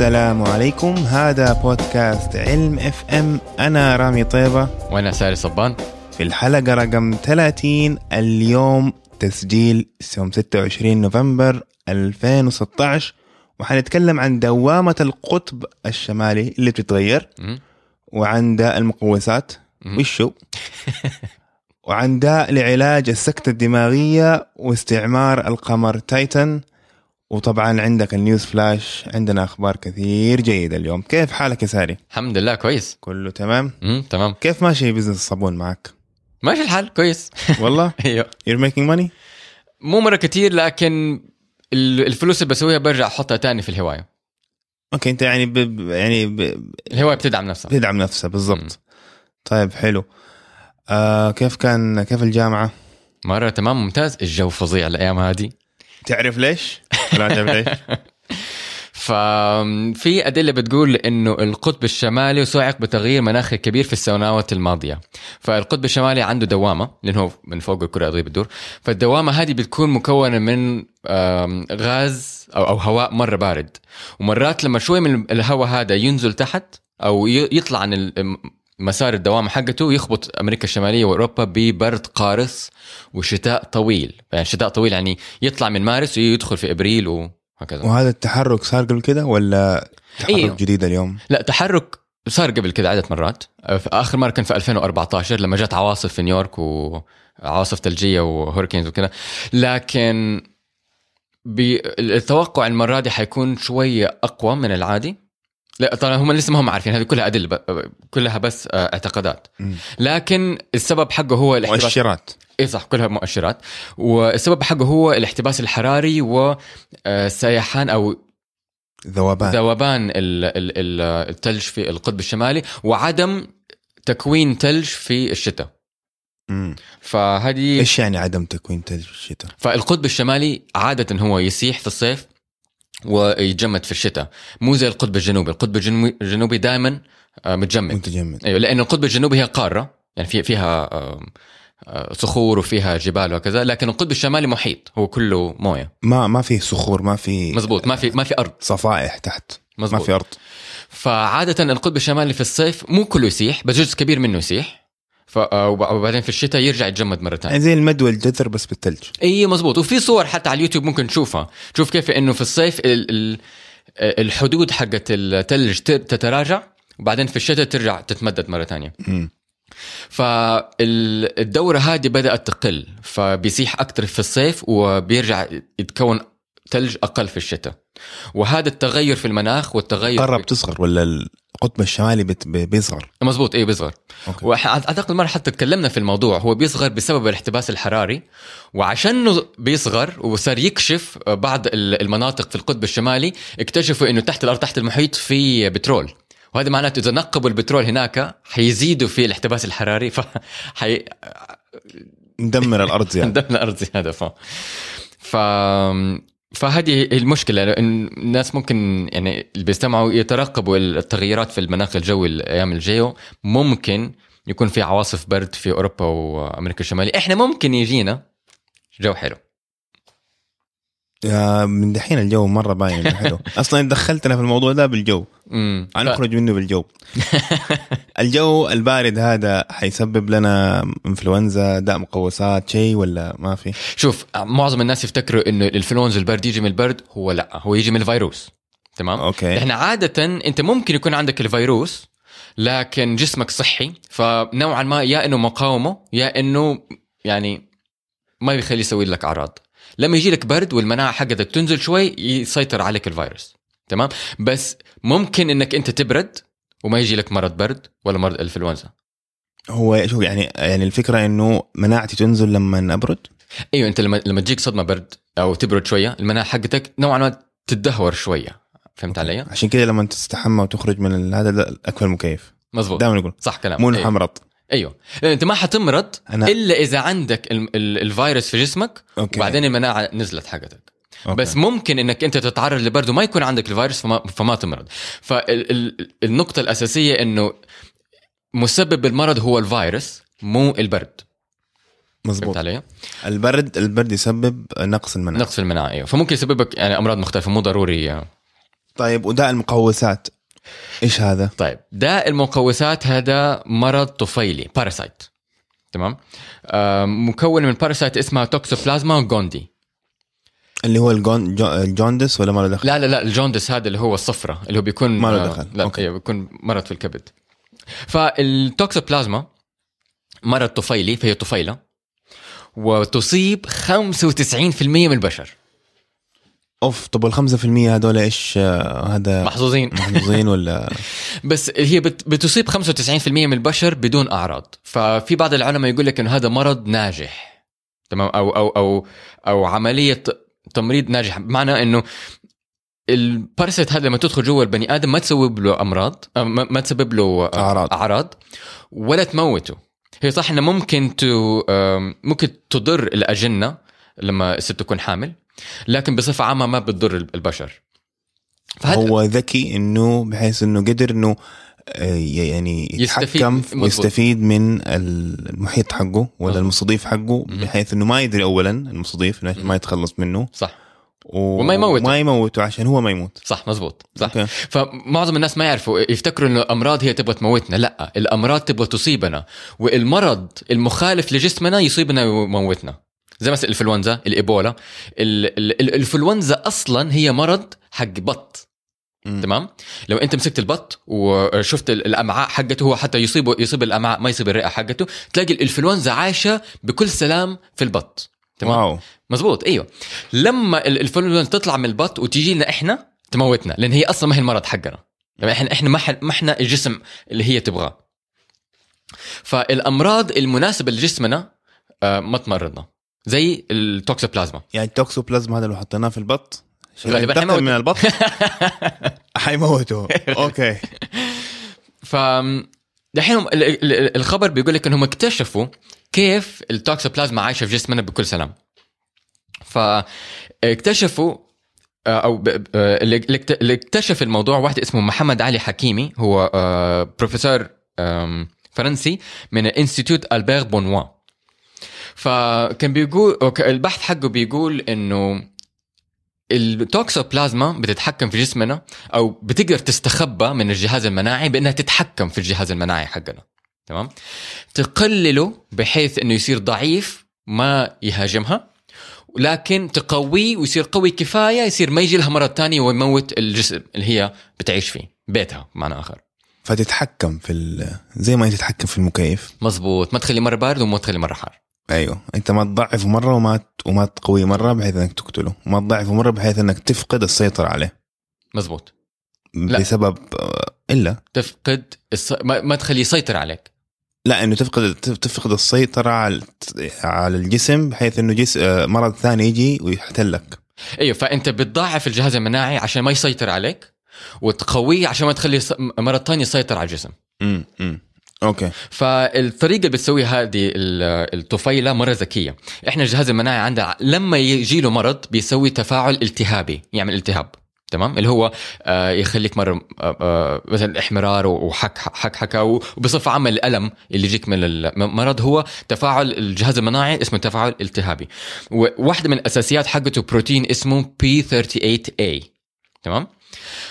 السلام عليكم. هذا بودكاست علم اف ام أنا رامي طيبة. وأنا ساري صبان. في الحلقة رقم 30 اليوم تسجيل يوم 26 نوفمبر 2016 وحنتكلم عن دوامة القطب الشمالي اللي بتتغير. وعن داء المقوسات. وشو؟ وعن دواء لعلاج السكتة الدماغية واستعمار القمر تايتن. وطبعا عندك ال news flash عندنا أخبار كثير جيدة اليوم. كيف حالك يا ساري؟ الحمد لله كويس. كله تمام؟ مم. تمام. كيف ماشي business الصابون معك؟ ماشي الحال كويس. والله؟ أيوه. You're making money مو مرة كتير لكن ال- الفلوس اللي بسويها برجع أحطها تاني في الهواية. okay أنت يعني. ب- يعني ب... الهواية بتدعم نفسها. بتدعم نفسها بالضبط. طيب حلو. آه كيف كان كيف الجامعة؟ مرة تمام ممتاز. الجو فظيع الأيام هذه. تعرف ليش؟ ما تعرف ليش؟ ففي أدلة بتقول إنه القطب الشمالي صعق بتغيير مناخي كبير في السنوات الماضية. فالقطب الشمالي عنده دوامة لأنه هو من فوق الكرة الأرضية بتدور فالدوامة هذه بتكون مكونة من غاز أو, أو هواء مرة بارد. ومرات لما شوي من الهواء هذا ينزل تحت أو يطلع عن مسار الدوامة حقته يخبط أمريكا الشمالية وأوروبا ببرد قارس وشتاء طويل. يعني شتاء طويل يعني يطلع من مارس ويدخل في إبريل وهكذا. وهذا التحرك صار قبل كده ولا تحرك أيوه. جديد اليوم؟ لا تحرك صار قبل كده عدة مرات. في آخر مرة كان في 2014 لما جت عواصف في نيويورك وعواصف ثلجية وهوريكينز وكذا. لكن التوقع المرة دي حيكون شوية أقوى من العادي. لا طبعا هم لسه ما هم عارفين هذه كلها أدلة ب- كلها بس آه، اعتقادات. لكن السبب حقه هو الاحتباس مؤشرات اي صح كلها مؤشرات والسبب حقه هو الاحتباس الحراري وسيحان أو ذوبان ذوبان ال- ال- ال- الثلج في القطب الشمالي وعدم تكوين ثلج في الشتاء. فهذه إيش يعني عدم تكوين ثلج في الشتاء؟ فالقطب الشمالي عادة هو يسيح في الصيف ويتجمد في الشتاء. مو زي القطب الجنوبي. القطب الجنوبي- دائما متجمد. متجمد. أيوه لأن القطب الجنوبي هي قارة. يعني في فيها آه، صخور وفيها جبال وكذا لكن القطب الشمالي محيط. هو كله موية. ما ما في صخور ما في مزبوط ما في ما في أرض. صفائح تحت. ما مزبوط في أرض. فعادة القطب الشمالي في الصيف مو كله يسيح بس جزء كبير منه يسيح. ف... آه، وب- وبعدين في الشتاء يرجع يتجمد مرة ثانية يعني زي المدوى الجذر بس بالثلج إي مزبوط وفي صور حتى على اليوتيوب ممكن تشوفها. تشوف كيف إنه في الصيف ال... ال... الحدود حقت الثلج تتراجع وبعدين في الشتاء ترجع تتمدد مرة ثانية مم. فالدورة هذه بدأت تقل فبيسيح أكثر في الصيف وبيرجع يتكون ثلج أقل في الشتاء. وهذا التغير في المناخ والتغير قرب. تصغر ولا القطب الشمالي بيصغر؟ مزبوط إيه بيصغر. أوكي. واعتقد مره حتى تكلمنا في الموضوع هو بيصغر بسبب الاحتباس الحراري. وعشانه بيصغر وصار يكشف بعض ال- المناطق في القطب الشمالي اكتشفوا إنه تحت الأرض تحت المحيط في بترول. وهذا معناته إذا نقبوا البترول هناك حيزيدوا في الاحتباس الحراري ف حي... ندمر الأرض زيادة. عندنا الأرض زيادة ف ف فهذه المشكلة الناس ممكن يعني اللي بيستمعوا يترقبوا التغيرات في المناخ الجوي الأيام الجاية ممكن يكون في عواصف برد في أوروبا وأمريكا الشمالية. إحنا ممكن يجينا جو حلو. من دحين الجو مرة باين حلو. أصلا دخلتنا في الموضوع ده بالجو. امم هنخرج منه بالجو. الجو البارد هذا حيسبب لنا انفلونزا داء مقوسات شيء ولا ما في؟ شوف معظم الناس يفتكروا إنه الإنفلونزا البرد يجي من البرد هو لا هو يجي من الفيروس. تمام؟ أوكي. إحنا عادة أنت ممكن يكون عندك الفيروس لكن جسمك صحي فنوعا ما يا إنه مقاومة يا إنه يعني ما بيخلي يسوي لك أعراض. لما يجي لك برد والمناعة حقتك تنزل شوي يسيطر عليك الفيروس. تمام؟ بس ممكن إنك أنت تبرد وما يجي لك مرض برد ولا مرض الانفلونزا هو شوف يعني يعني الفكرة إنه مناعتي تنزل لما أبرد؟ أيوه أنت لما لما تجيك صدمة برد أو تبرد شوية المناعة حقتك نوعا ما تدهور شوية. فهمت علي؟ عشان كذا لما تستحمى وتخرج من هذا اطفي المكيف مزبوط دائما يقول. صح كلام مو. انه حمرض أيوه. لأن أنت ما حتمرض أنا- إلا إذا عندك ال- ال- الفيروس في جسمك okay. وبعدين المناعة نزلت حقتك okay. بس ممكن إنك أنت تتعرض لبرد وما يكون عندك الفيروس فما, فما تمرض. فالنقطه الأساسية إنه مسبب المرض هو الفيروس مو البرد. مزبوط علي؟ البرد البرد يسبب نقص المناعة. نقص المناعة أيوه. فممكن يسببك يعني أمراض مختلفة مو ضروري طيب وداء المقوسات. إيش هذا؟ طيب داء المقوسات هذا مرض طفيلي parasite تمام آه مكون من parasite اسمها Toxoplasma gondii اللي هو ال jaun- jaun- ال jaundice ولا ما له دخل؟ لا لا لا ال jaundice هذا اللي هو الصفرة اللي هو بيكون ما له آه، دخل. لا okay. بيكون مرض في الكبد فالتوكسوبلازما مرض طفيلي فهي طفيلة وتصيب 95% من البشر أوف طب ال 5% هذول إيش؟ آه، هذا محظوظين. محظوظين ولا؟ بس هي بت- بتصيب 95% من البشر بدون أعراض. ففي بعض العلماء يقول لك إنه هذا مرض ناجح. تمام؟ أو أو أو أو عملية تمريض ناجحه بمعنى إنه الباراسيت هذا لما تدخل جوا البني آدم ما تسبب له أمراض ما تسبب له أعراض. أعراض ولا تموته. هي صح إنه ممكن تو ممكن تضر الأجنة لما الست تكون حامل. لكن بصفة عامة ما بتضر البشر. هو ذكي إنه بحيث إنه قدر إنه آه، يعني يستفيد- يتحكم. ويستفيد من المحيط حقه ولا مظبوط. المستضيف حقه بحيث إنه ما يدري اولا المستضيف ما يتخلص منه. صح. و... وما يموته. ما يموته عشان هو ما يموت. صح مزبوط صح. okay. فمعظم الناس ما يعرفوا يفتكروا إنه الأمراض هي تبغى تموتنا. لا الأمراض تبغى تصيبنا. والمرض المخالف لجسمنا يصيبنا ويموتنا. زي مثلا الإنفلونزا الإيبولا. ال- ال- ال- الإنفلونزا أصلا هي مرض حق بط. مم. تمام؟ لو أنت مسكت البط وشفت ال- الأمعاء حقته هو حتى يصيب يصيب الأمعاء ما يصيب الرئة حقته تلاقي الإنفلونزا عايشة بكل سلام في البط. تمام؟ واو. مزبوط أيوه. لما ال- الإنفلونزا تطلع من البط وتيجي لنا إحنا تموتنا لأن هي أصلا ما هي المرض حقنا. يعني إحنا إحنا ما ما إحنا الجسم اللي هي تبغاه. فالأمراض المناسبة لجسمنا آه، ما تمرضنا. زي التوكسوبلازما. يعني التوكسوبلازما هذا لو حطيناه في البط؟ غالباً حيموت. من البط؟ حيموته أوكي. ف دحين الخبر بيقول لك إنهم اكتشفوا كيف التوكسوبلازما عايشة في جسمنا بكل سلام. فاكتشفوا آه، أو آه، اللي اللي اكت- اللي اكتشف الموضوع واحد اسمه محمد علي حكيمي هو آه، بروفيسور آم، فرنسي من انستيتوت ألبير بونيو. فكان بيقول البحث حقه بيقول إنه التوكسوبلازما بتتحكم في جسمنا أو بتقدر تستخبى من الجهاز المناعي بأنها تتحكم في الجهاز المناعي حقنا. تمام؟ تقلله بحيث إنه يصير ضعيف ما يهاجمها لكن تقويه ويصير قوي كفاية يصير ما يجي لها مرض تاني ويموت الجسم اللي هي بتعيش فيه بيتها بمعنى آخر. فتتحكم في ال... زي ما تتحكم في المكيف. مزبوط ما تخلي مرة بارد وما تخلي مرة حار. أيوه. أنت ما تضعفه مرة وما. وما تقويه مرة بحيث إنك تقتله. وما تضعفه مرة بحيث إنك تفقد السيطرة عليه. مزبوط لا. بسبب آه، إلا. تفقد الس... ما, ما تخليه يسيطر عليك. لا إنه تفقد تفقد السيطرة على على الجسم بحيث إنه جس... آه، مرض ثاني يجي ويحتلك. أيوه. فأنت بتضاعف الجهاز المناعي عشان ما يسيطر عليك وتقويه عشان ما تخلي مرض ثاني يسيطر على الجسم. امم امم أوكي. فالطريقة اللي بتسويها هذه ال- الطفيلة مرة ذكية. إحنا الجهاز المناعي عندنا لما يجي له مرض بيسوي تفاعل التهابي يعمل التهاب تمام؟ اللي هو آه، يخليك مرة آه، آه، مثلا إحمرار وحك حك حكا وبصفة عامة الألم اللي يجيك من المرض هو تفاعل الجهاز المناعي اسمه تفاعل التهابي. وواحده من الأساسيات حقته بروتين اسمه P38A تمام؟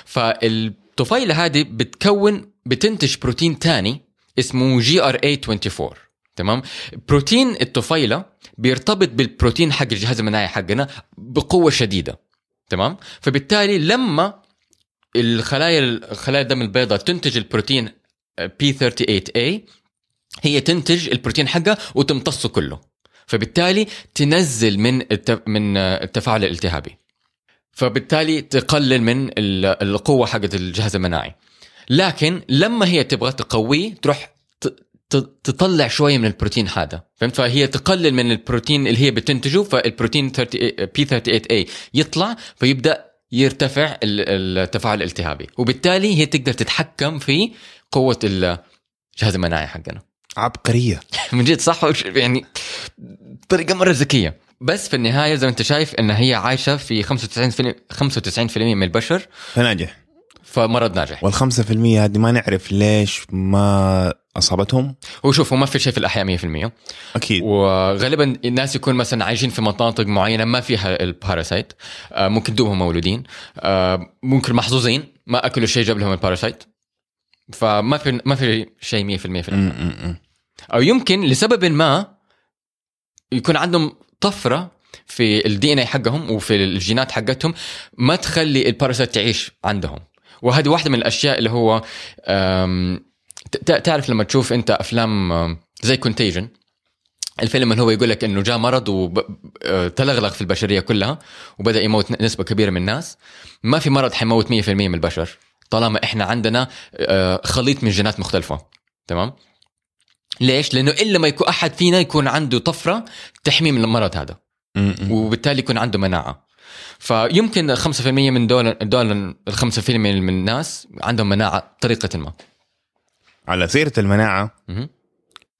فالطفيلة هذه بتكون بتنتج بروتين تاني اسمه GRA24 تمام؟ بروتين الطفيلة بيرتبط بالبروتين حق الجهاز المناعي حقنا بقوة شديدة. تمام؟ فبالتالي لما الخلايا الخلايا الدم البيضاء تنتج البروتين P38A هي تنتج البروتين حقها وتمتصه كله. فبالتالي تنزل من. من التفاعل الالتهابي. فبالتالي تقلل من ال- القوة حقت الجهاز المناعي. لكن لما هي تبغى تقويه تروح تطلع شوية من البروتين هذا. فهمت؟ فهي تقلل من البروتين اللي هي بتنتجه فالبروتين 30 P38A يطلع فيبدأ يرتفع ال- التفاعل الالتهابي. وبالتالي هي تقدر تتحكم في قوة الجهاز المناعي حقنا. عبقرية. من جد صح؟ يعني طريقه مرة ذكية. بس في النهاية زي ما انت شايف إن هي عايشة في 95% 95% من البشر. فناجح. فمرض ناجح. والخمسة في المية هذه ما نعرف ليش ما أصابتهم؟ هو شوف هو ما في شيء في الأحياء 100% أكيد. وغالبا الناس يكون مثلا عايشين في مناطق معينة ما فيها الباراسايت. آه، ممكن دوبهم مولودين. آه، ممكن محظوظين. ما أكلوا شيء جاب لهم ال parasite. فما في ما في شيء 100% في م. أو يمكن لسبب ما يكون عندهم طفرة في ال DNA حقهم وفي الجينات حقتهم ما تخلي ال parasite تعيش عندهم. وهذه واحدة من الأشياء اللي هو تعرف لما تشوف أنت أفلام زي Contagion الفيلم اللي هو يقول لك إنه جاء مرض وتلغلغ في البشرية كلها وبدأ يموت نسبة كبيرة من الناس. ما في مرض حيموت 100% من البشر طالما إحنا عندنا آه، خليط من جينات مختلفة. تمام؟ ليش؟ لأنه إلا ما يكون أحد فينا يكون عنده طفرة تحميه من المرض هذا. وبالتالي يكون عنده مناعة. فيمكن 5% من دول دول ال 5% من الناس عندهم مناعة بطريقه ما. على سيرة المناعة مهم.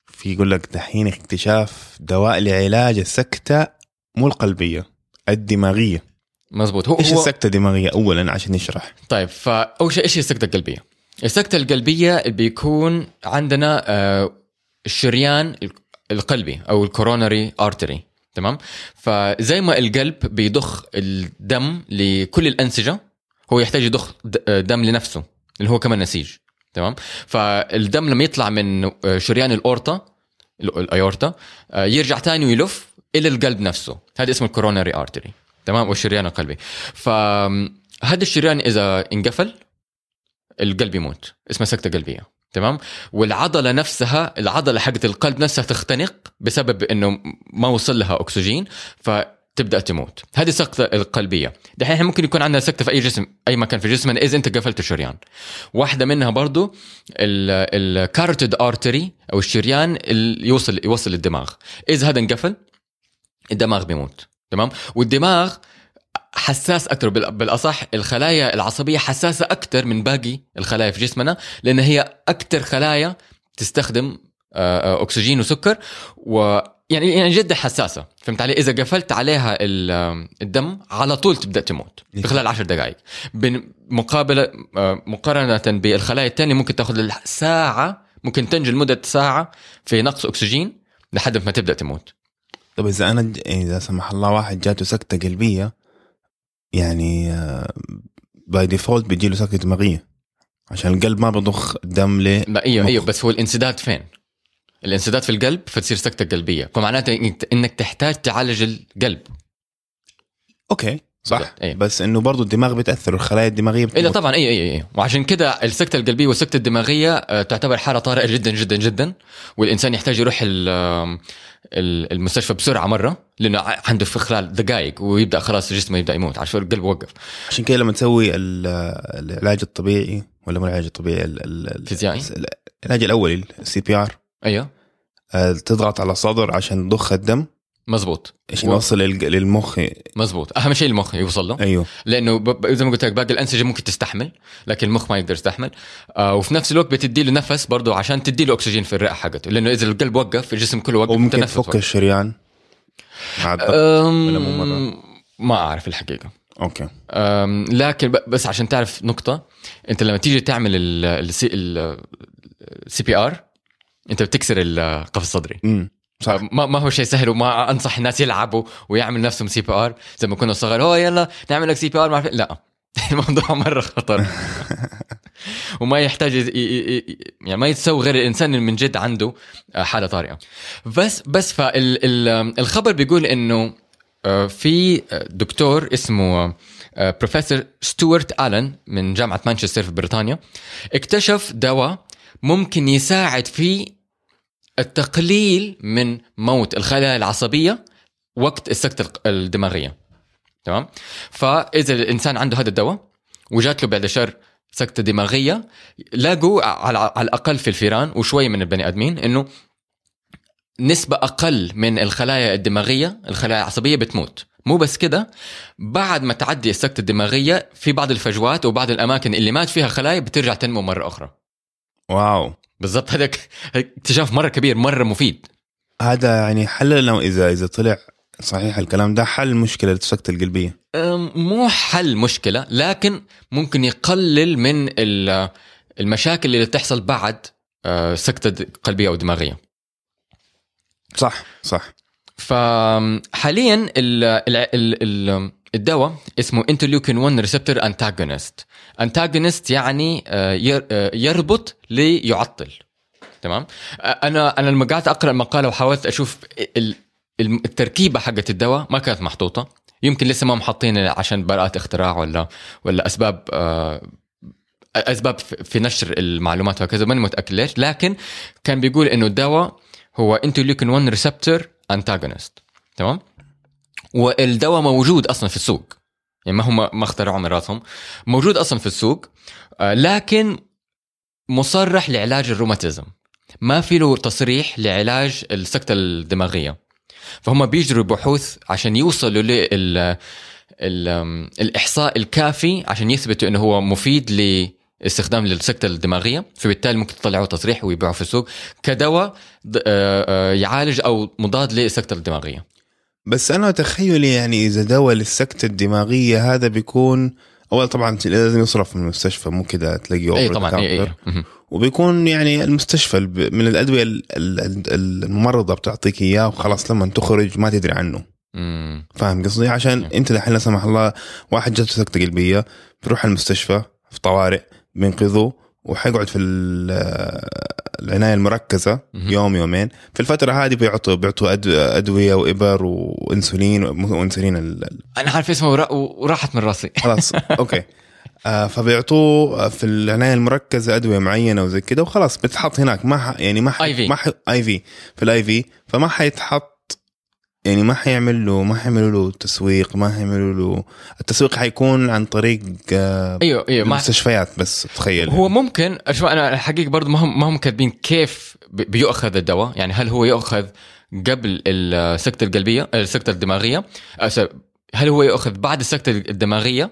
في يقول لك دحين اكتشاف دواء لعلاج السكتة مو القلبية الدماغية. مزبوط. هو إيش هو السكتة الدماغية؟ اولا عشان نشرح طيب فاول شيء إيش هي السكتة القلبية؟ السكتة القلبية بيكون عندنا آه، الشريان القلبي أو الكوروناري ارتري تمام؟ فزي ما القلب بيضخ الدم لكل الأنسجة هو يحتاج يضخ دم لنفسه اللي هو كمان نسيج تمام؟ فالدم لما يطلع من آه، شريان الأورطة ال- الايورتا آه، يرجع تاني ويلف إلى القلب نفسه. هذا اسمه الكوروناري أرتري تمام؟ والشريان القلبي. فهذا الشريان إذا انقفل القلب يموت. اسمها سكتة قلبية. تمام؟ والعضلة نفسها العضلة حقت القلب نفسها تختنق بسبب إنه ما وصل لها أكسجين فتبدأ تموت. هذه السكته القلبية. دحين إحنا ممكن يكون عندنا سكته في أي جسم أي مكان في جسمنا إذا أنت قفلت الشريان. واحدة منها برضو ال carotid artery أو الشريان اللي يوصل يوصل للدماغ. إذا هذا انقفل الدماغ بيموت. تمام؟ والدماغ حساس أكثر بال- بالأصح الخلايا العصبية حساسة أكثر من باقي الخلايا في جسمنا لأن هي أكثر خلايا تستخدم آه، آه، أكسجين وسكر و يعني يعني جدا حساسة. فهمت علي؟ إذا قفلت عليها ال- الدم على طول تبدأ تموت في خلال عشر دقائق. بين- مقابلة آه، مقارنة بالخلايا الثانية ممكن تأخذ ساعة ممكن تنجو لمده ساعة في نقص أكسجين لحد ما تبدأ تموت. طب إذا أنا ج- إذا سمح الله واحد جاته سكتة قلبية يعني by default بيجي له سكتة دماغية عشان القلب ما بيضخ دم ل أيوه. أيوه بس هو الانسداد فين؟ الانسداد في القلب فتصير سكتة قلبية فمعناته إنك تحتاج تعالج القلب أوكي صح أيوة. بس إنه برضه الدماغ بيتاثر الخلايا الدماغية بتموت. طبعا اي اي اي وعشان كده السكتة القلبية والسكتة الدماغية آه، تعتبر حالة طارئة جدا جدا جدا والإنسان يحتاج يروح المستشفى بسرعة مرة لأنه عنده في خلال دقائق ويبدأ خلاص جسمه يبدأ يموت عشان القلب وقف عشان كده لما تسوي ال- العلاج الطبيعي ولا مو العلاج الطبيعي ال- ال- ال- فيزيائي؟ العلاج الأولي ال CPR أيوه تضغط على الصدر عشان تضخ الدم مزبوط عشان يوصل للمخ مزبوط اهم شيء المخ يوصل له أيوه لأنه ب- زي ما قلت لك باقي الانسجه ممكن تستحمل لكن المخ ما يقدر يستحمل آه وفي نفس الوقت بتدي له نفس برضه عشان تدي له اكسجين في الرئه حقته لأنه اذا القلب وقف الجسم كله وقف وممكن تفك. الشريان مع الضغط أم، ولا مو مرة؟ ما اعرف الحقيقة أوكي أم، لكن بس عشان تعرف نقطه انت لما تيجي تعمل ال C PR انت بتكسر القفص الصدري امم ما, ما هو شيء سهل وما أنصح الناس يلعبوا ويعمل نفسهم CPR. زي ما كنا صغار هو يلا نعمل لك CPR لا الموضوع مرة خطر. وما يحتاج يعني ما يتسوى غير الإنسان اللي من جد عنده آه، حالة طارئة. بس بس فالخبر بيقول إنه آه، في دكتور اسمه آه، بروفيسور ستوارت آلن من جامعة مانشستر في بريطانيا اكتشف دواء ممكن يساعد في التقليل من موت الخلايا العصبية وقت السكتة الدماغية. تمام؟ فإذا الإنسان عنده هذا الدواء وجات له بعد شهر سكتة دماغية لاقوا على على الأقل في الفيران وشوي من البني آدمين إنه نسبة أقل من الخلايا الدماغية الخلايا العصبية بتموت. مو بس كده بعد ما تعدي السكتة الدماغية في بعض الفجوات وبعض الأماكن اللي مات فيها خلايا بترجع تنمو مرة أخرى. Wow. بالضبط. هذا اكتشاف مرة كبير مرة مفيد. هذا يعني حل لو إذا إذا طلع صحيح الكلام ده حل مشكلة السكته القلبية. مو حل مشكلة لكن ممكن يقلل من ال- المشاكل اللي تحصل بعد آه، سكتة قلبية أو دماغية. صح صح. فحاليا ال ال ال ال الدواء اسمه interleukin 1 receptor antagonist antagonist يعني آه، آه، يربط ليعطل. تمام؟ آه، أنا أنا لما قعدت أقرأ المقالة وحاولت أشوف ال- ال- التركيبة حقت الدواء ما كانت محطوطة. يمكن لسه ما محطين عشان براءات اختراع ولا ولا أسباب أسباب في في نشر المعلومات وهكذا. ماني متأكد ليش. لكن كان بيقول إنه الدواء هو interleukin 1 receptor antagonist تمام؟ والدواء موجود أصلا في السوق. يعني ما هم ما اخترعوا من راسهم موجود أصلا في السوق آه، لكن مصرح لعلاج الروماتيزم. ما في له تصريح لعلاج السكتة الدماغية. فهم بيجروا بحوث عشان يوصلوا لل ال... الإحصاء الكافي عشان يثبتوا أنه هو مفيد لاستخدام للسكتة الدماغية. فبالتالي ممكن يطلعوا تصريح ويبيعوا في السوق كدواء آه، آه، يعالج أو مضاد للسكتة الدماغية. بس أنا تخيلي يعني إذا دواء للسكتة الدماغية هذا بيكون اول طبعا لازم يصرف من المستشفى مو كده تلاقيه اي طبعا اي اي counter. مهم. وبيكون يعني المستشفى من الأدوية ال- ال- ال- الممرضة بتعطيك إياه وخلاص لما تخرج ما تدري عنه مم. فاهم قصدي عشان نعم. أنت دحين لا سمح الله واحد جاته سكتة قلبية بيروح المستشفى في طوارئ بينقذوه وحيقعد في ال- العناية المركزة. يوم يومين. في الفترة هذه بيعطوا بيعطوا أدوية وإبر وإنسولين وإنسولين ال- أنا عارف اسمه ورا- وراحت من راسي. خلاص أوكي. آه فبيعطوه في العناية المركزة أدوية معينة وزي كده وخلاص بتحط هناك. ما ح... يعني ما ح... ما ح... IV في ال IV فما حيتحط يعني ما حيعمل له ما حيعملوا له تسويق ما حيعملوا له التسويق حيكون عن طريق آه أيوه أيوه المستشفيات بس تخيل هو ممكن شوف أنا الحقيقة برضه ما هم ما هم كاتبين كيف بي- بيؤخذ الدواء. يعني هل هو يؤخذ قبل السكتة القلبية السكتة الدماغية؟ أس- هل هو يؤخذ بعد السكتة الدماغية؟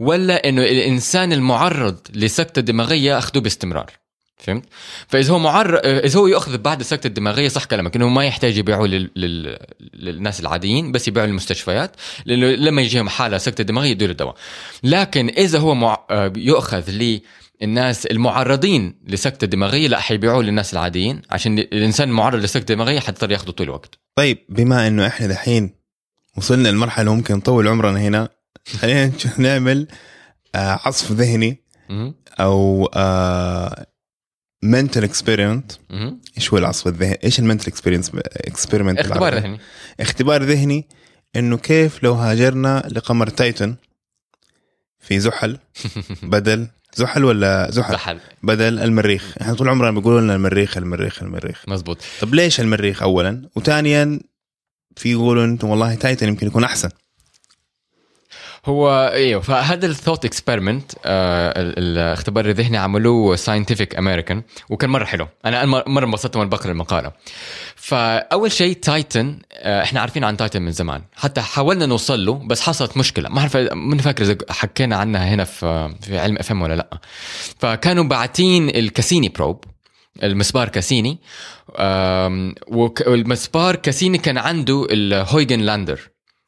ولا إنه الإنسان المعرض لسكتة دماغية اخذوه باستمرار؟ فهمت؟ فإذا هو معرض إذا هو يأخذ بعد السكته الدماغية صح كلامك إنه ما يحتاج يبيعوه لل... لل... للناس العاديين بس يبيعوا للمستشفيات لأنه لما يجيهم حاله سكتة دماغية يدوا الدواء لكن إذا هو مع... آه، يؤخذ للناس المعرضين لسكتة دماغية لا حيبيعوه للناس العاديين عشان الإنسان المعرض لسكتة دماغية حيضطر يأخذه طول الوقت طيب بما إنه إحنا دحين وصلنا لمرحلة ممكن نطول عمرنا هنا خلينا نعمل آه عصف ذهني مهم. منتال اكسبيرمنت. إيش هو العصف الذهني؟ إيش ال mental experience experiment اختبار ذهني. اختبار ذهني إنه كيف لو هاجرنا لقمر تايتن في زحل بدل زحل ولا زحل؟ زحل. بدل المريخ. إحنا طول عمرنا بيقولوا لنا المريخ المريخ المريخ. مزبوط طب ليش المريخ اولا؟ وثانيا في يقولوا إنتم والله تايتن يمكن يكون أحسن. هو إيوه فهذا ال thought experiment الاختبار الذهني عملوه Scientific American وكان مرة حلو. أنا مرة انبسطت وأنا بقرأ المقالة. فأول شيء تايتن آه، إحنا عارفين عن تايتن من زمان. حتى حاولنا نوصل له بس حصلت مشكلة. ما أعرف من فاكر إذا حكينا عنها هنا في في علم اف ولا لأ. فكانوا باعتين الكاسيني probe المسبار كاسيني والمسبار كاسيني كان عنده الهويجن lander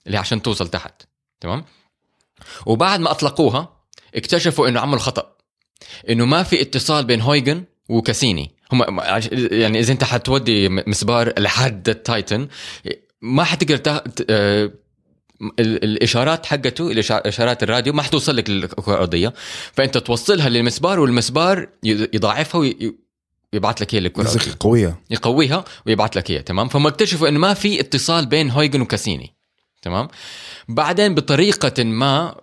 اللي عشان توصل تحت. تمام؟ وبعد ما أطلقوها اكتشفوا إنه عملوا خطأ. إنه ما في اتصال بين هويجن وكاسيني. هم يعني إذا أنت حتودي مسبار لحد التايتن ما حتقدر آه، ال- الإشارات حقته إشارات الراديو ما حتوصل لك للكرة الأرضية. فأنت توصلها للمسبار والمسبار يضاعفها ويبعث لك هي للكرة الأرضية. قويه يقويها ويبعث لك اياها تمام؟ فهم اكتشفوا إنه ما في اتصال بين هويجن وكاسيني. تمام؟ بعدين بطريقة ما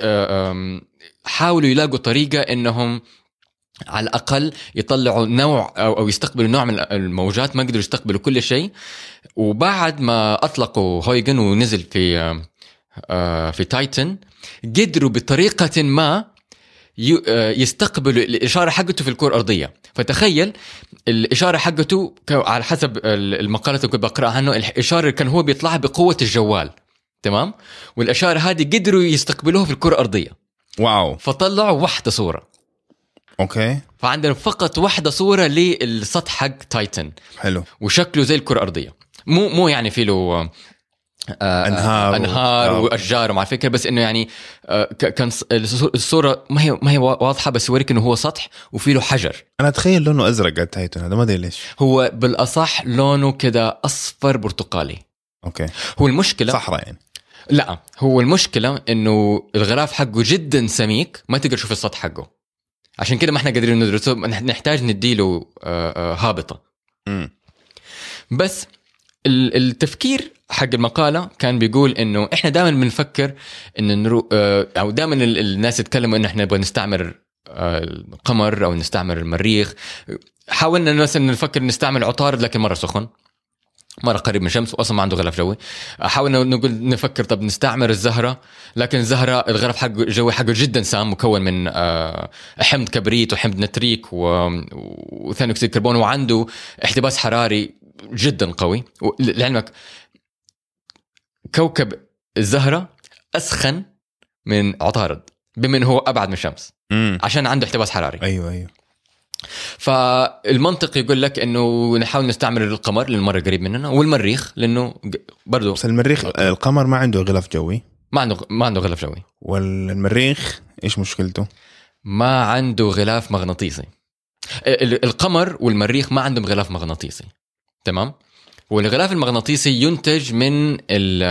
آه، حاولوا يلاقوا طريقة إنهم على الأقل يطلعوا نوع أو يستقبلوا نوع من الموجات ما قدروا يستقبلوا كل شيء. وبعد ما أطلقوا هويجن ونزل في آه، آه، في تايتن قدروا بطريقة ما يستقبلوا الإشارة حقته في الكره الارضيه فتخيل الإشارة حقته على حسب ال- المقالات اللي كنت بقرأها عنه الإشارة كان هو بيطلعها بقوة الجوال. تمام؟ والإشارة هذه قدروا يستقبلوها في الكرة الأرضية. wow. فطلعوا واحدة صورة. okay. فعندنا فقط واحدة صورة للسطح حق تايتن. حلو. وشكله زي الكرة الأرضية. مو مو يعني في له آه، أنهار و- أنهار آه. وأشجار ومع فكره بس إنه يعني آه، كان الصورة ما هي ما هي وا- واضحة بس يوريك إنه هو سطح وفي له حجر. أنا أتخيل لونه أزرق على التايتن هذا ما أدري ليش. هو بالأصح لونه كده أصفر برتقالي. أوكي. هو المشكلة صحراء يعني. لا هو المشكلة إنه الغلاف حقه جدا سميك ما تقدر تشوف السطح حقه. عشان كده ما إحنا قادرين ندرسه نح- نحتاج نديله آه، هابطة. مم. بس التفكير حق المقالة كان بيقول إنه إحنا دائما بنفكر إن نرو آه، أو دائما الناس يتكلموا إنه إحنا نبغى نستعمر آه، القمر أو نستعمر المريخ. حاولنا مثلا نفكر نستعمل عطارد لكن مرة سخن مرة قريب من الشمس واصلا ما عنده غلاف جوي. حاولنا نقول نفكر طب نستعمر الزهرة لكن الزهرة الغلاف حقه الجوي حقه جدا سام مكون من آه، حمض كبريت وحمض نتريك وثاني أكسيد الكربون وعنده احتباس حراري جدا قوي. لعلمك كوكب الزهرة أسخن من عطارد بما انه هو أبعد من الشمس مم. عشان عنده احتباس حراري. أيوه أيوه. فالمنطق يقول لك إنه نحاول نستعمل القمر لأنه مره قريب مننا والمريخ لأنه برضه بس المريخ القمر ما عنده غلاف جوي. ما عنده ما عنده غلاف جوي. والمريخ إيش مشكلته؟ ما عنده غلاف مغناطيسي. ال- القمر والمريخ ما عندهم غلاف مغناطيسي. تمام؟ والغلاف المغناطيسي ينتج من ال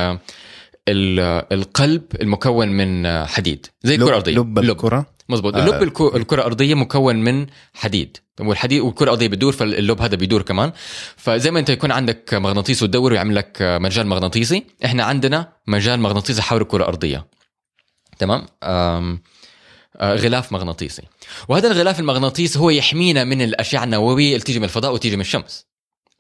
ال القلب المكون من حديد زي الكرة الأرضية. لب الكرة؟ مزبوط آه. اللب الكو- الكرة الأرضية مكون من حديد والحديد والكرة الأرضية بتدور فاللب هذا بيدور كمان. فزي ما أنت يكون عندك مغناطيس وتدور ويعمل لك مجال مغناطيسي إحنا عندنا مجال مغناطيسي حول الكرة الأرضية. تمام؟ آه، غلاف مغناطيسي. وهذا الغلاف المغناطيسي هو يحمينا من الأشعة النووية اللي تيجي من الفضاء وتيجي من الشمس.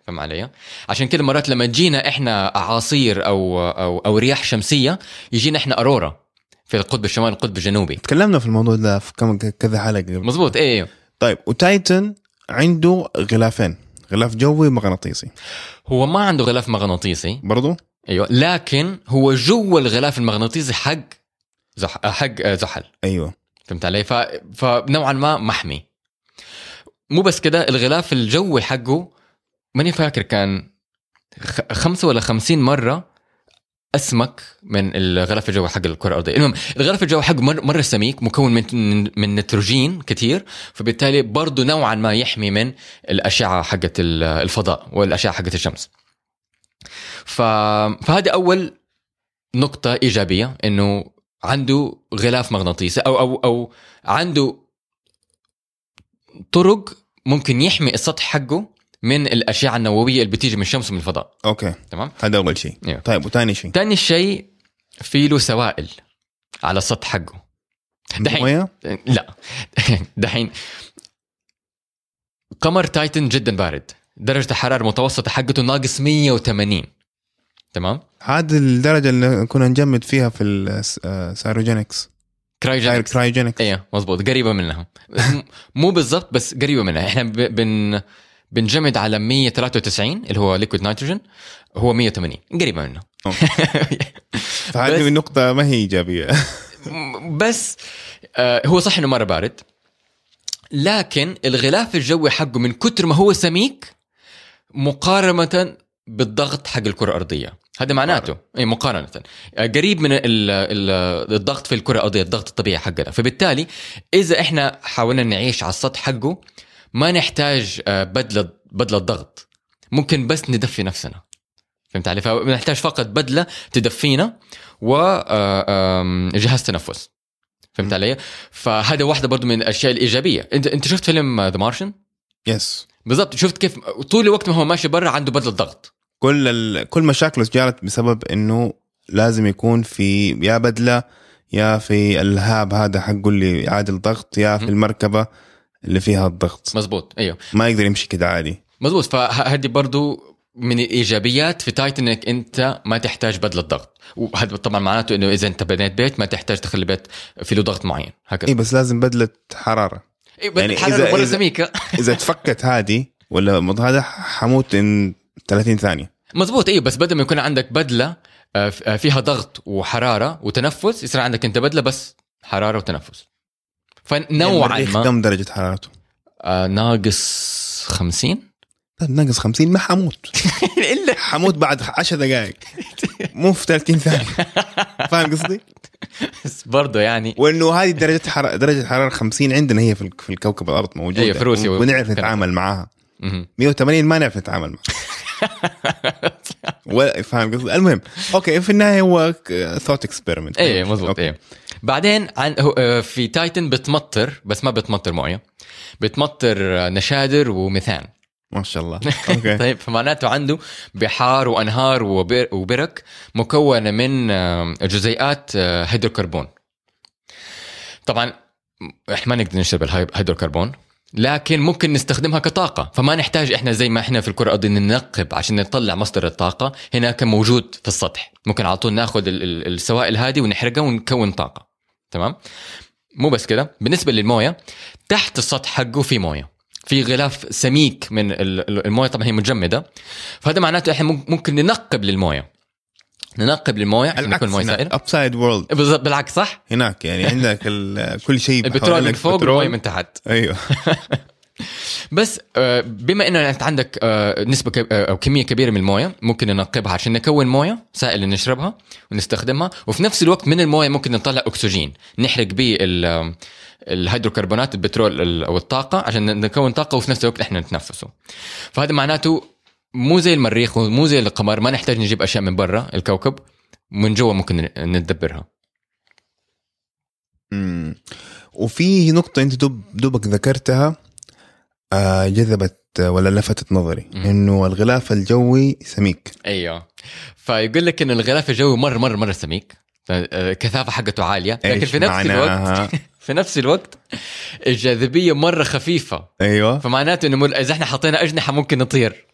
فهم علي؟ عشان كده مرات لما تجينا إحنا أعاصير أو أو أو رياح شمسية يجينا إحنا أرورا في القطب الشمالي والقطب الجنوبي. تكلمنا في الموضوع ده في كم كذا حلقة قبل. مزبوط إيه طيب وتايتن عنده غلافين غلاف جوي ومغناطيسي هو ما عنده غلاف مغناطيسي. برضو؟ أيوه لكن هو جوا الغلاف المغناطيسي حق زح... حق زحل. أيوه. فهمت علي؟ ف... فنوعا ما محمي. مو بس كده الغلاف الجوي حقه ماني فاكر كان. خمسة ولا خمسين مرة أسمك من الغلاف الجوي حق الكرة الأرضية المهم الغلاف الجوي حقه مر... مرة سميك مكون من من- نيتروجين كتير فبالتالي برضه نوعا ما يحمي من الأشعة حقت ال- الفضاء والأشعة حقت الشمس ف... فهذه أول نقطة إيجابية إنه عنده غلاف مغناطيسي أو أو أو عنده طرق ممكن يحمي السطح حقه من الأشعة النووية اللي بتيجي من الشمس ومن الفضاء. okay. تمام؟ هذا أول شيء. أيوه. طيب وثاني شيء. تاني شيء في له سوائل على السطح حقه. دحين. موية؟ لا. دحين. قمر تايتن جدا بارد. درجة الحرارة المتوسطة حقته ناقص 180 تمام؟ هذه الدرجة اللي كنا نجمد فيها في ال cryogenics cryogenics cryogenics أيوه مزبوط قريبة منها. مو بالضبط بس قريبة منها. إحنا بن بنجمد على 193 اللي هو liquid nitrogen هو 180 قريبة منه. فهذه النقطه ما هي إيجابية. بس آه هو صح إنه مرة بارد. لكن الغلاف الجوي حقه من كتر ما هو سميك مقارنة بالضغط حق الكرة الأرضية. هذا معناته. اي مقارنة. آه، قريب من ال ال الضغط في الكرة الأرضية الضغط الطبيعي حقنا. فبالتالي إذا إحنا حاولنا نعيش على السطح حقه ما نحتاج آه، بدلة بدلة ضغط. ممكن بس ندفي نفسنا. فهمت علي؟ فنحتاج فقط بدلة تدفينا وجهاز تنفس. فهمت علي؟ فهذا واحدة برضو من الأشياء الإيجابية. أنت أنت شفت فيلم The Martian yes بالضبط. شفت كيف طول الوقت ما هو ماشي برا عنده بدلة ضغط. كل ال... كل مشاكله جارت بسبب إنه لازم يكون في يا بدلة يا في الهاب هذا حقه اللي يعادل ضغط يا في. المركبة. اللي فيها الضغط. مزبوط إيوه. ما يقدر يمشي كده عادي. مزبوط فهذه برضو من الإيجابيات في تايتن إنك أنت ما تحتاج بدله ضغط وهذا طبعا معناته إنه إذا أنت بنيت بيت ما تحتاج تخلي البيت في له ضغط معين. هكذا. إي بس لازم بدلة حرارة. إيه يعني يعني إذا- ولا إذا- سميكة. إذا تفكت هذه ولا هذا حموت إن 30 ثانية. مزبوط أيوه بس بدل ما يكون عندك بدلة آه، آه، فيها ضغط وحرارة وتنفس يصير عندك أنت بدلة بس حرارة وتنفس. فنوعا المريخ ما. كم درجة حرارته. آه، ناقص 50 طيب ناقص 50 ما حموت. الا حموت بعد 10 دقائق. مو في 30 ثانية. فاهم قصدي؟ بس برضه يعني وإنه هذه درجة حراره درجة حرارة 50 عندنا هي في الكوكب الأرض موجودة. أيوة، في روسيا. ونعرف. نتعامل معاها. مهم. 180 ما نعرف نتعامل معاها. فاهم قصدي؟ المهم okay في النهاية هو ثوت experiment إيه مزبوط إيه. بعدين عن آه، في تايتن بتمطر بس ما بتمطر موية. بتمطر آه، نشادر وميثان. ما شاء الله. okay. طيب فمعناته عنده بحار وأنهار وبر وبرك مكونة من جزيئات آه، هيدروكربون. طبعا إحنا ما نقدر نشرب الهيدروكربون لكن ممكن نستخدمها كطاقة. فما نحتاج إحنا زي ما إحنا في الكرة الأرضية ننقب عشان نطلع مصدر الطاقة. هناك موجود في السطح. ممكن على طول نأخذ ال- ال- السوائل هذه ونحرقها ونكون طاقة. تمام؟ مو بس كده. بالنسبة للموية تحت السطح حقه في موية. في غلاف سميك من ال- ال- الموية. طبعا هي مجمدة. فهذا معناته إحنا مم- ممكن ننقب للموية. ننقب للمويه عشان يكون المويه سائله upside world بالضبط بالعكس صح؟ هناك يعني عندك كل شيء البترول من فوق. والمويه من تحت. أيوه. بس آه، بما إنه أنت عندك آه، نسبة آه، أو كمية كبيرة من الموية ممكن ننقبها عشان نكون موية سائل نشربها ونستخدمها وفي نفس الوقت من الموية ممكن نطلع أكسجين. نحرق به ال- الهيدروكربونات البترول ال- أو الطاقة عشان نكون طاقة وفي نفس الوقت إحنا نتنفسه. فهذا معناته مو زي المريخ ومو زي القمر ما نحتاج نجيب أشياء من برا الكوكب. من جوا ممكن ندبرها. مم. وفي نقطة أنت دوب دوبك ذكرتها آه جذبت آه، ولا لفتت نظري مم. إنه الغلاف الجوي سميك. أيوه. فيقول لك إن الغلاف الجوي مره مره مرة سميك. الكثافه حقته عالية. لكن في نفس الوقت؟ في نفس الوقت الجاذبية مرة خفيفة. أيوه. فمعناته إنه إذا إحنا حطينا أجنحة ممكن نطير.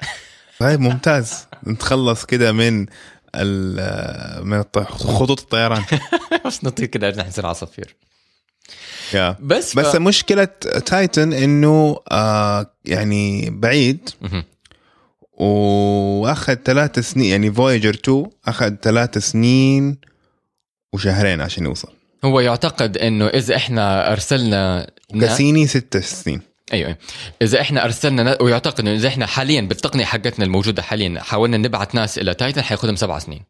طيب ممتاز. نتخلص كده من ال- من خطوط الطيران. بس نطير كده اجنحه نصير عصافير. yeah. بس بس ف... مشكلة تايتن إنه آه يعني بعيد. وأخذ ثلاث سنين يعني فويجر 2 أخذ ثلاث سنين وشهرين عشان يوصل. هو يعتقد إنه إذا إحنا أرسلنا كاسيني ست سنين. أيوه أيوة. إذا إحنا أرسلنا نا... ويعتقد إنه إذا إحنا حاليا بالتقنية حقتنا الموجودة حاليا حاولنا نبعث ناس إلى تايتن حياخذهم سبع سنين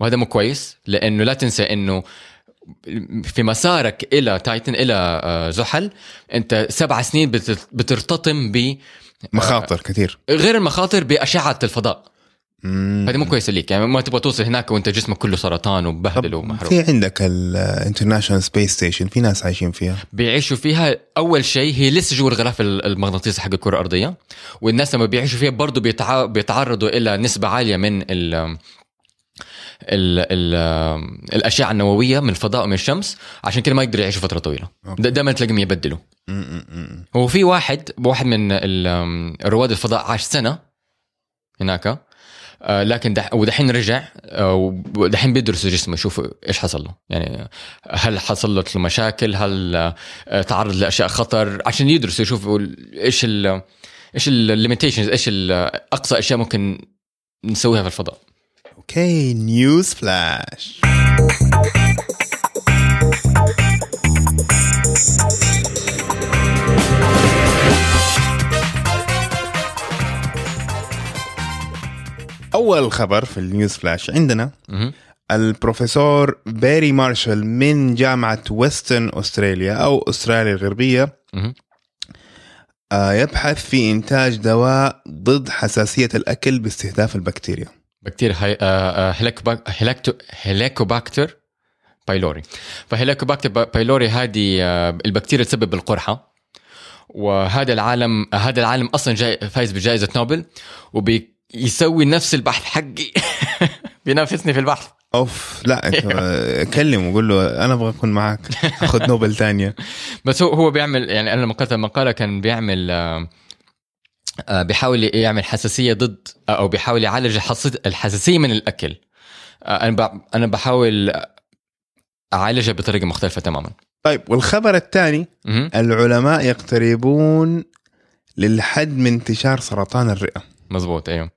وهذا مو كويس لأنه لا تنسى إنه في مسارك إلى تايتن إلى آه، زحل أنت سبع سنين بت- بترتطم ب مخاطر كثير غير المخاطر بأشعة الفضاء. هذه مو كويسة ليك يعني ما تبغى توصل هناك وانت جسمك كله سرطان ومبهدل ومحروق. في عندك ال International Space Station في ناس عايشين فيها؟ بيعيشوا فيها أول شيء هي لسه جوا الغلاف المغناطيسي حق الكرة الأرضية والناس لما بيعيشوا فيها برضه بيتع... بيتعرضوا إلى نسبة عالية من ال ال ال الأشعة النووية من الفضاء ومن الشمس عشان كده ما يقدروا يعيشوا فترة طويلة. دائما تلاقيهم يبدلوا. هو في واحد واحد من رواد الفضاء عاش سنة هناك. لكن دح ودحين رجع آه، ودحين بيدرسوا جسمه يشوفوا إيش حصل له. يعني هل حصلت له مشاكل هل آه، تعرض لأشياء خطر؟ عشان يدرسوا يشوفوا إيش ال إيش ال limitations إيش أقصى أشياء ممكن نسويها في الفضاء. okay news flash أول خبر في ال news flash عندنا. البروفيسور بيري مارشال من جامعة ويسترن أستراليا أو أستراليا الغربية مهم. آه، يبحث في إنتاج دواء ضد حساسية الأكل باستهداف البكتيريا بكتيريا هاي آه، آه، Helicobacter pylori ف Helicobacter py- pylori هذه البكتيريا تسبب القرحة وهذا العالم هذا العالم أصلا جاي فايز بجائزة نوبل وبيسوي نفس البحث حقي. بينافسني في البحث. أوف لا آه، كلمه وقول له أنا أبغى أكون معك أخذ نوبل ثانية. بس هو هو بيعمل يعني أنا لما قرأت المقالة كان بيعمل آه، آه، بيحاول يعمل حساسية ضد أو بيحاول يعالج الحس- الحساسية من الأكل. آه، أنا أنا بحاول أعالجها بطريقة مختلفة تماما. طيب والخبر الثاني. العلماء يقتربون للحد من انتشار سرطان الرئة. مزبوط أيوه.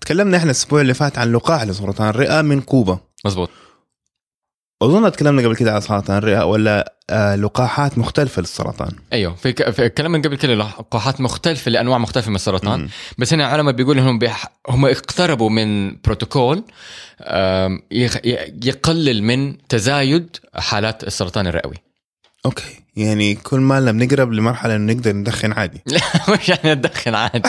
تكلمنا إحنا الأسبوع اللي فات عن لقاح لسرطان الرئة من كوبا. مزبوط. أظن تكلمنا قبل كده على سرطان الرئه ولا آه لقاحات مختلفة للسرطان أيوه في, ك... في كلام من قبل كده لقاحات مختلفة لأنواع مختلفة من السرطان مم. بس هنا العلماء بيقولوا إنهم بيح... هم اقتربوا من بروتوكول يقلل من تزايد حالات السرطان الرئوي. okay. يعني كل ما لم نقرب لمرحلة إنه نقدر ندخن عادي. مش يعني ندخن عادي.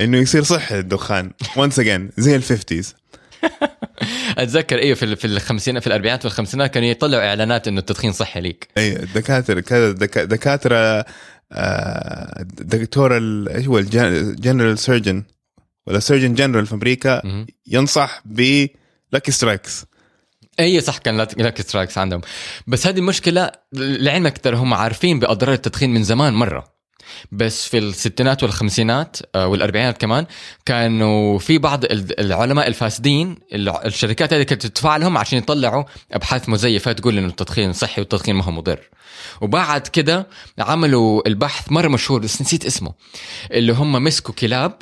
إنه يصير صحي الدخان. once again زي ال fifties. أتذكر أيوه في في الخمسينات في الأربعينات والخمسينات كانوا يطلعوا إعلانات إنه التدخين صحي ليك. اي الدكاترة كذا دكا- دكاترة آه، دكتور إيش هو ال general surgeon ولا surgeon general في أمريكا. ينصح ب Lucky Strikes أي صح كان Lucky Strikes عندهم. بس هذه المشكلة لعلمك ترى هم عارفين بأضرار التدخين من زمان مرة. بس في الستينات والخمسينات آه، والأربعينات كمان كانوا في بعض ال- العلماء الفاسدين الشركات هذه كانت تدفع لهم عشان يطلعوا أبحاث مزيفة تقول إنه التدخين صحي والتدخين ما هو مضر. وبعد كده عملوا البحث مرة مشهور بس نسيت اسمه اللي هم مسكوا كلاب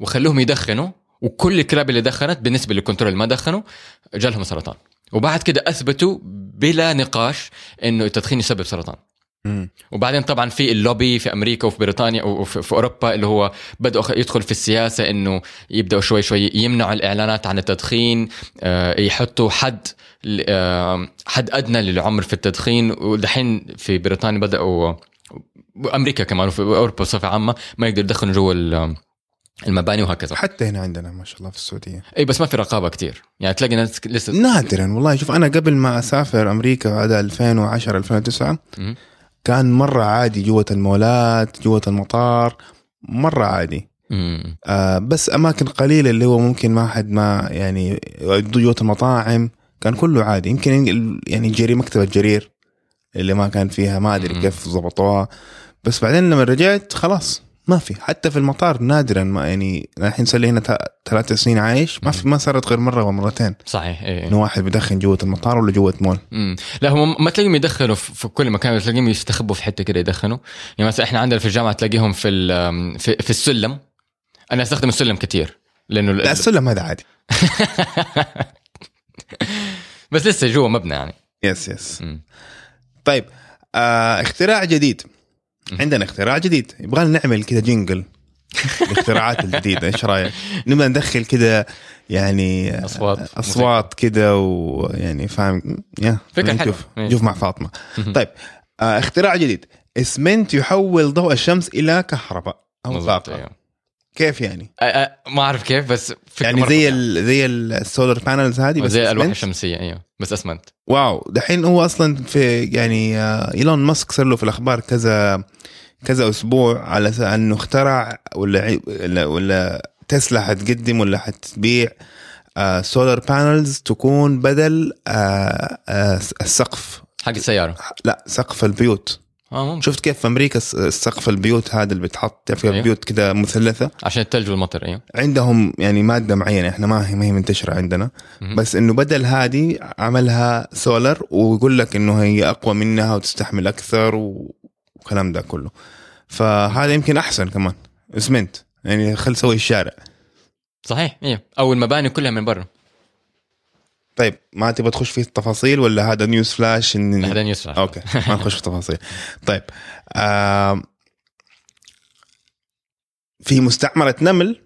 وخلوهم يدخنوا وكل الكلاب اللي دخنت بالنسبة للكنترول ما دخنوا جالهم سرطان. وبعد كده أثبتوا بلا نقاش إنه التدخين يسبب سرطان. وبعدين طبعا في اللوبي في أمريكا وفي بريطانيا وفي في أوروبا اللي هو بدأوا يدخل في السياسة إنه يبدأوا شوي شوي يمنعوا الإعلانات عن التدخين آه، يحطوا حد آه، حد أدنى للعمر في التدخين. ودحين في بريطانيا بدأوا وأمريكا كمان وفي أوروبا بصفة عامة ما يقدروا يدخنوا جوا المباني وهكذا. حتى هنا عندنا ما شاء الله في السعودية. إي بس ما في رقابة كتير. يعني تلاقي ناس لسه نادرا والله. شوف أنا قبل ما أسافر أمريكا بعد 2010 2009 مم. كان مرة عادي جوة المولات جوة المطار مرة عادي. مم. آه بس أماكن قليلة اللي هو ممكن ما حد ما يعني جوة المطاعم كان كله عادي. يمكن يعني جري مكتبة جرير اللي ما كان فيها ما أدري. كيف ضبطوها. بس بعدين لما رجعت خلاص. ما في. حتى في المطار نادرا ما يعني الحين صار لي هنا ثلاث سنين عايش. ما في ما صارت غير مرة ومرتين صحيح إيه. إنه واحد بيدخن جوة المطار ولا جوة مول. مم. لا هم ما تلاقيهم يدخنوا في كل مكان تلاقيهم يستخبوا في حتة كده يدخنوا. يعني مثلا إحنا عندنا في الجامعة تلاقيهم في في, في السلم. أنا أستخدم السلم كثير لأنه لا السلم هذا عادي. بس لسه جوا مبنى يعني. yes yes مم. طيب آه اختراع جديد. عندنا اختراع جديد. يبغى نعمل كذا jingle. الاختراعات الجديدة إيش رأيك؟ نبغى ندخل كذا يعني أصوات. أصوات كذا ويعني فاهم. يا فكرة نشوف حلوة. نشوف. مع فاطمة. طيب آه اختراع جديد. اسمنت يحول ضوء الشمس إلى كهرباء أو طاقة. أيوه. كيف يعني؟ ما أعرف كيف بس فكرة يعني زي فظيعة. ال زي ال solar panels هذه بس زي الالواح؟ الشمسيه أيوه بس أسمنت wow دحين هو أصلا في يعني آه، إيلون ماسك صار له في الأخبار كذا كذا أسبوع على إنه اخترع ولا ولا, ولا تسلا حتقدم ولا حتبيع solar panels تكون بدل آه، آه، السقف حق السيارة لا سقف البيوت آه ممكن. شفت كيف في أمريكا سقف البيوت هذا اللي بتحط في أيوه. البيوت كذا مثلثة؟ عشان الثلج والمطر أيوه. عندهم يعني مادة معينة إحنا ما هي ما هي منتشرة عندنا. مهم. بس إنه بدل هذه عملها سولر ويقول لك إنه هي أقوى منها وتستحمل أكثر والكلام ده كله. فهذا يمكن أحسن كمان. اسمنت. يعني خل سوي الشارع. صحيح أيوه أو المباني كلها من برا. طيب ما تبغى تخش في التفاصيل ولا هذا news flash إن... هذا news flash. okay ما نخش في التفاصيل طيب. في مستعمرة نمل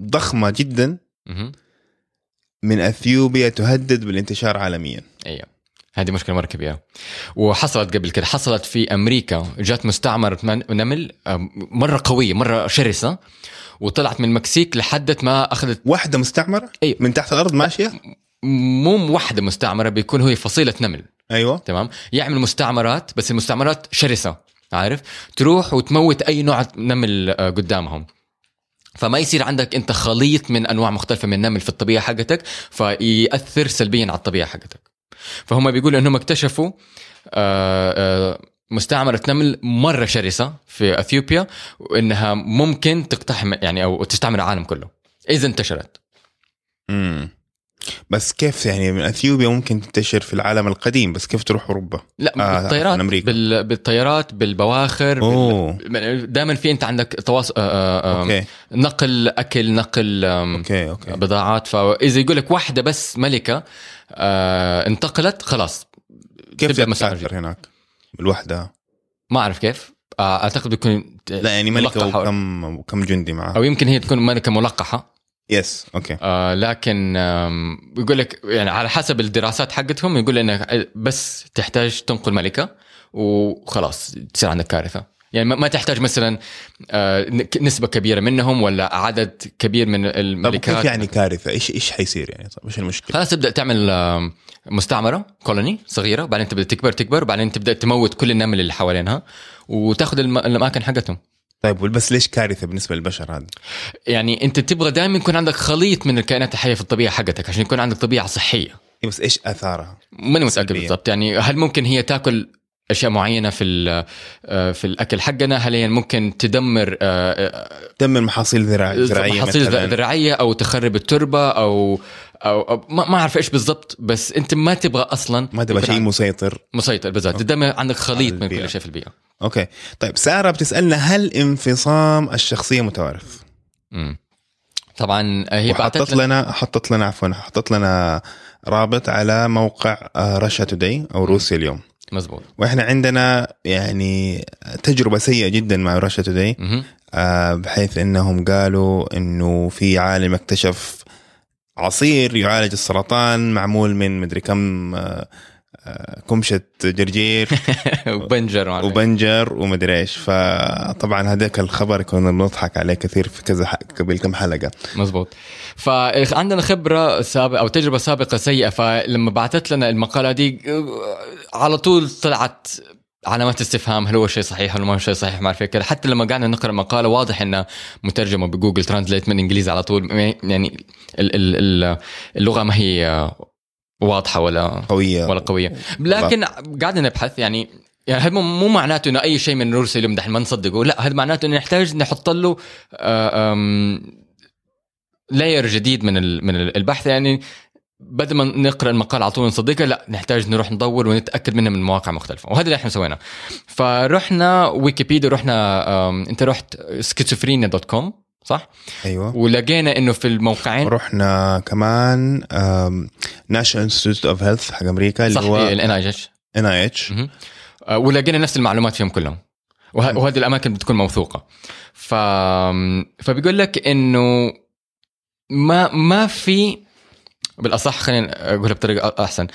ضخمة جدا. من أثيوبيا تهدد بالانتشار عالميا أيوه هذه مشكلة مرة كبيرة وحصلت قبل كده حصلت في أمريكا جات مستعمرة نمل مرة قوية مرة شرسة وطلعت من المكسيك لحدت ما أخذت واحدة مستعمرة أيوة. من تحت الأرض ماشية مو واحدة مستعمرة بيكون هي فصيلة نمل. أيوه. تمام؟ يعمل مستعمرات بس المستعمرات شرسة عارف؟ تروح وتموت أي نوع نمل آه، قدامهم. فما يصير عندك أنت خليط من أنواع مختلفة من النمل في الطبيعة حقتك فيأثر سلبيا على الطبيعة حقتك. فهم بيقولوا إنهم اكتشفوا آه، آه، مستعمرة نمل مرة شرسة في أثيوبيا وإنها ممكن تقتحم يعني أو تستعمر العالم كله. إذا انتشرت. امم بس كيف يعني من أثيوبيا ممكن تنتشر في العالم القديم بس كيف تروح أوروبا؟ لا آه، بالطيارات أمريكا. بال... بالطيارات بالبواخر بال... دائما في أنت عندك تواصل okay. نقل أكل نقل آم، okay okay. بضاعات. فاذا يقول لك واحدة بس ملكة آه انتقلت خلاص. كيف تبدأ مسار هناك؟ بالوحدة. ما أعرف كيف. آه أعتقد بيكون لا يعني ملكة. وكم وكم جندي معها. أو يمكن هي تكون ملكة ملقحة. yes okay آه لكن آم، يقول لك يعني على حسب الدراسات حقتهم يقول انك بس تحتاج تنقل ملكة وخلاص تصير عندك كارثة يعني ما تحتاج مثلا آه، نسبة كبيرة منهم ولا عدد كبير من طب الملكات كيف يعني كارثة؟ إيش إيش حيصير يعني؟ طب إيش المشكلة؟ خلاص تبدأ تعمل آم، مستعمرة colony صغيرة بعدين تبدأ تكبر تكبر بعدين تبدأ تموت كل النمل اللي حوالينها وتاخذ الأماكن حقتهم طيب بس ليش كارثة بالنسبة للبشر هذا؟ يعني انت تبغى دائما يكون عندك خليط من الكائنات الحية في الطبيعة حقتك عشان يكون عندك طبيعة صحية إيه بس إيش آثارها؟ ماني متأكد. بالضبط يعني هل ممكن هي تأكل أشياء معينة في آه، في الأكل حقنا هل هي ممكن تدمر آه، آه، دمر محاصيل زراعيه محاصيل. ذراعيه أو تخرب التربة أو أو, أو ما ما أعرف إيش بالضبط بس أنت ما تبغى أصلا ما تبغى شيء مسيطر مسيطر بالضبط دائما عندك خليط من. كل شيء في البيئة أوكي طيب سارة بتسألنا هل انفصام الشخصية متوارث؟ مم. طبعا هي بعثت لنا حطت لنا عفوا حطت لنا رابط على موقع رشا توداي أو روسيا اليوم مزبوط وإحنا عندنا يعني تجربة سيئة جدا مع رشا توداي. آه، بحيث إنهم قالوا إنه في عالم اكتشف عصير يعالج السرطان معمول من مدري كم آه، آه، كمشة جرجير. وبنجر وبنجر ومدري إيش. فطبعا هذاك الخبر كنا بنضحك عليه كثير في كذا قبل كم حلقة. مزبوط فعندنا خبرة سابقه أو تجربة سابقة سيئة فلما بعثت لنا المقالة دي على طول طلعت علامات استفهام هل هو شيء صحيح هل ما هو شيء صحيح ما أعرف كذا. حتى لما قعدنا نقرأ المقاله واضح انها مترجمة بجوجل ترانزليت من إنجليزي على طول يعني ال- ال- ال- اللغة ما هي واضحة ولا قوية. ولا قوية. لكن قاعدين نبحث يعني يعني هذا مو معناته إنه أي شيء من روسيا اليوم دحين ما نصدقه؟ لا هذا معناته إنه نحتاج نحط له layer جديد من من ال- البحث؟ يعني بدل ما نقرأ المقال على طول نصدقها لا نحتاج نروح ندور ونتأكد منها من مواقع مختلفة وهذا اللي إحنا سويناه فرحنا ويكيبيديا رحنا انت رحت schizophrenia dot com صح؟ أيوه. ولقينا إنه في الموقعين رحنا كمان National Institute of Health حق أمريكا اللي صح هو الان اي اتش ان اي اتش ولقينا نفس المعلومات فيهم كلهم. وه- وهذه الأماكن بتكون موثوقة. ف فبيقول لك إنه ما ما في بالأصح خلينا أقولها بطريقة أحسن.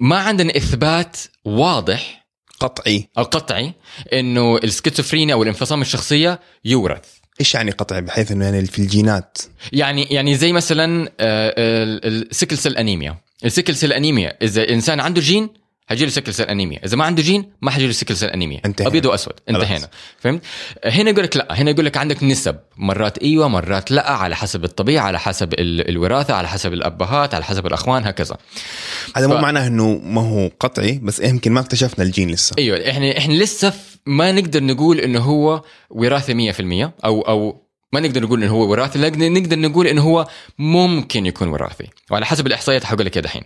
ما عندنا إثبات واضح قطعي. أو قطعي إنه السكيزوفرينيا أو الانفصام الشخصية يورث. إيش يعني قطعي؟ بحيث إنه يعني في الجينات. يعني يعني زي مثلا ال- ال sickle cell anemia ال sickle cell anemia إذا إنسان عنده جين حيجي له sickle cell anemia. إذا ما عنده جين ما حيجي له sickle cell anemia. انتهينا. أبيض وأسود. انتهينا. فهمت؟ هنا يقول لك لا. هنا يقول لك عندك نسب. مرات إيوه مرات لا. على حسب الطبيعة على حسب ال- الوراثة على حسب الأبهات على حسب الأخوان هكذا. هذا مو ف- معناه إنه ما هو قطعي بس يمكن ما اكتشفنا الجين لسه. إيوه. إحنا إحنا لسه ما نقدر نقول إنه هو وراثة 100% أو أو ما نقدر نقول إنه هو وراثي لكن نقدر نقول إنه هو ممكن يكون وراثي. وعلى حسب الإحصائيات حقول لك دحين.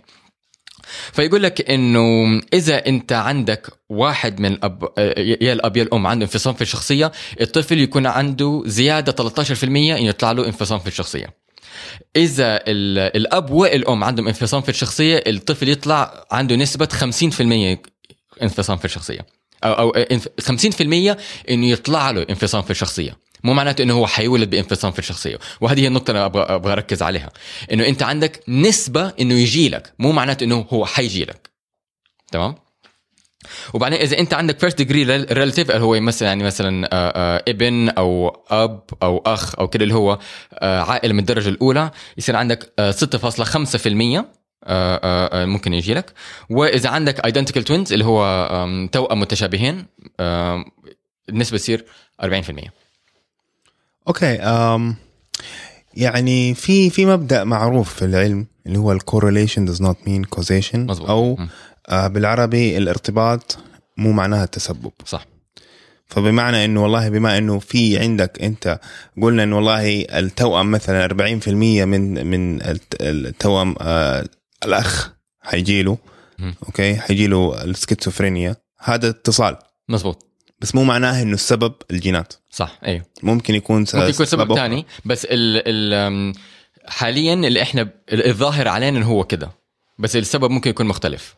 فيقول لك إنه إذا أنت عندك واحد من الاب يا الأب يا الأم عنده انفصام في الشخصية الطفل يكون عنده زيادة 13% إنه يطلع له انفصام في الشخصية. إذا ال- الأب والأم عندهم انفصام في الشخصية الطفل يطلع عنده نسبة 50% انفصام في الشخصية. أو أو إنف- 50% إنه يطلع له انفصام في الشخصية. مو معناته إنه هو حيولد بإنفصام في الشخصية. وهذه هي النقطة اللي أبغى أبغى أركز عليها. إنه أنت عندك نسبة إنه يجي لك. مو معناته إنه هو حيجي لك. تمام؟ وبعدين إذا أنت عندك first degree relative اللي هو مثلا يعني مثلا آه، آه، ابن أو أب أو أخ أو كده اللي هو آه، عائله من الدرجة الأولى يصير عندك آه، 6.5% آه، آه، آه، ممكن يجي لك. وإذا عندك identical twins اللي هو توأم متشابهين النسبة تصير 40% أوكي أم يعني في في مبدأ معروف في العلم اللي هو ال correlation does not mean causation مظبوط. أو. آه بالعربي الارتباط مو معناها التسبب. صح. فبمعنى إنه والله بما إنه في عندك أنت قلنا انه والله التوأم مثلا 40% من من الت- التوأم آه الأخ حيجيله. أوكي حيجيله السكيزوفرينيا هذا اتصال. مزبوط بس مو معناه إنه السبب الجينات. صح أيوه ممكن يكون س- ممكن يكون سبب. ثاني بس ال ال حاليا اللي إحنا الظاهر علينا إنه هو كده بس السبب ممكن يكون مختلف.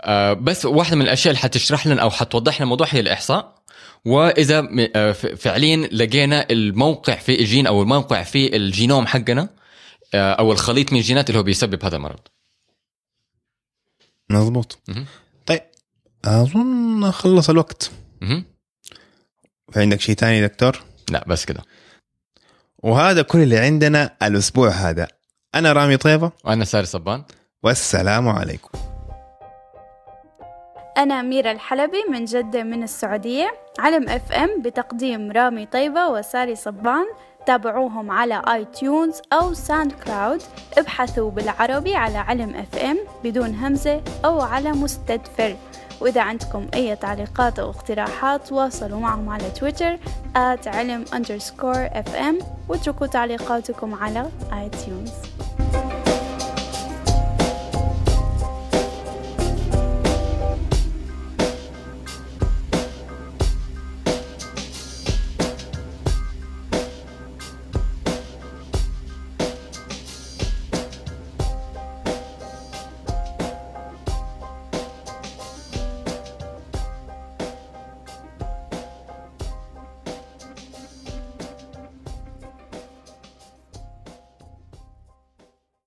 آه، بس واحدة من الأشياء اللي حتشرح لنا أو حتوضح لنا الموضوع هي الإحصاء وإذا آه، فعليا لقينا الموقع في الجين أو الموقع في الجينوم حقنا آه، أو الخليط من الجينات اللي هو بيسبب هذا المرض. مظبوط. طيب أظن خلص الوقت. في عندك شيء ثاني دكتور؟ لا بس كده. وهذا كل اللي عندنا الأسبوع هذا. أنا رامي طيبة. وأنا ساري صبان. والسلام عليكم. أنا أميرة الحلبي من جدة من السعودية. علم FM بتقديم رامي طيبة وساري صبان. تابعوهم على iTunes أو SoundCloud ابحثوا بالعربي على علم FM بدون همزة أو على مستدفر. وإذا عندكم أي تعليقات أو اقتراحات تواصلوا معهم على تويتر at علم underscore fm واتركوا تعليقاتكم على تيونز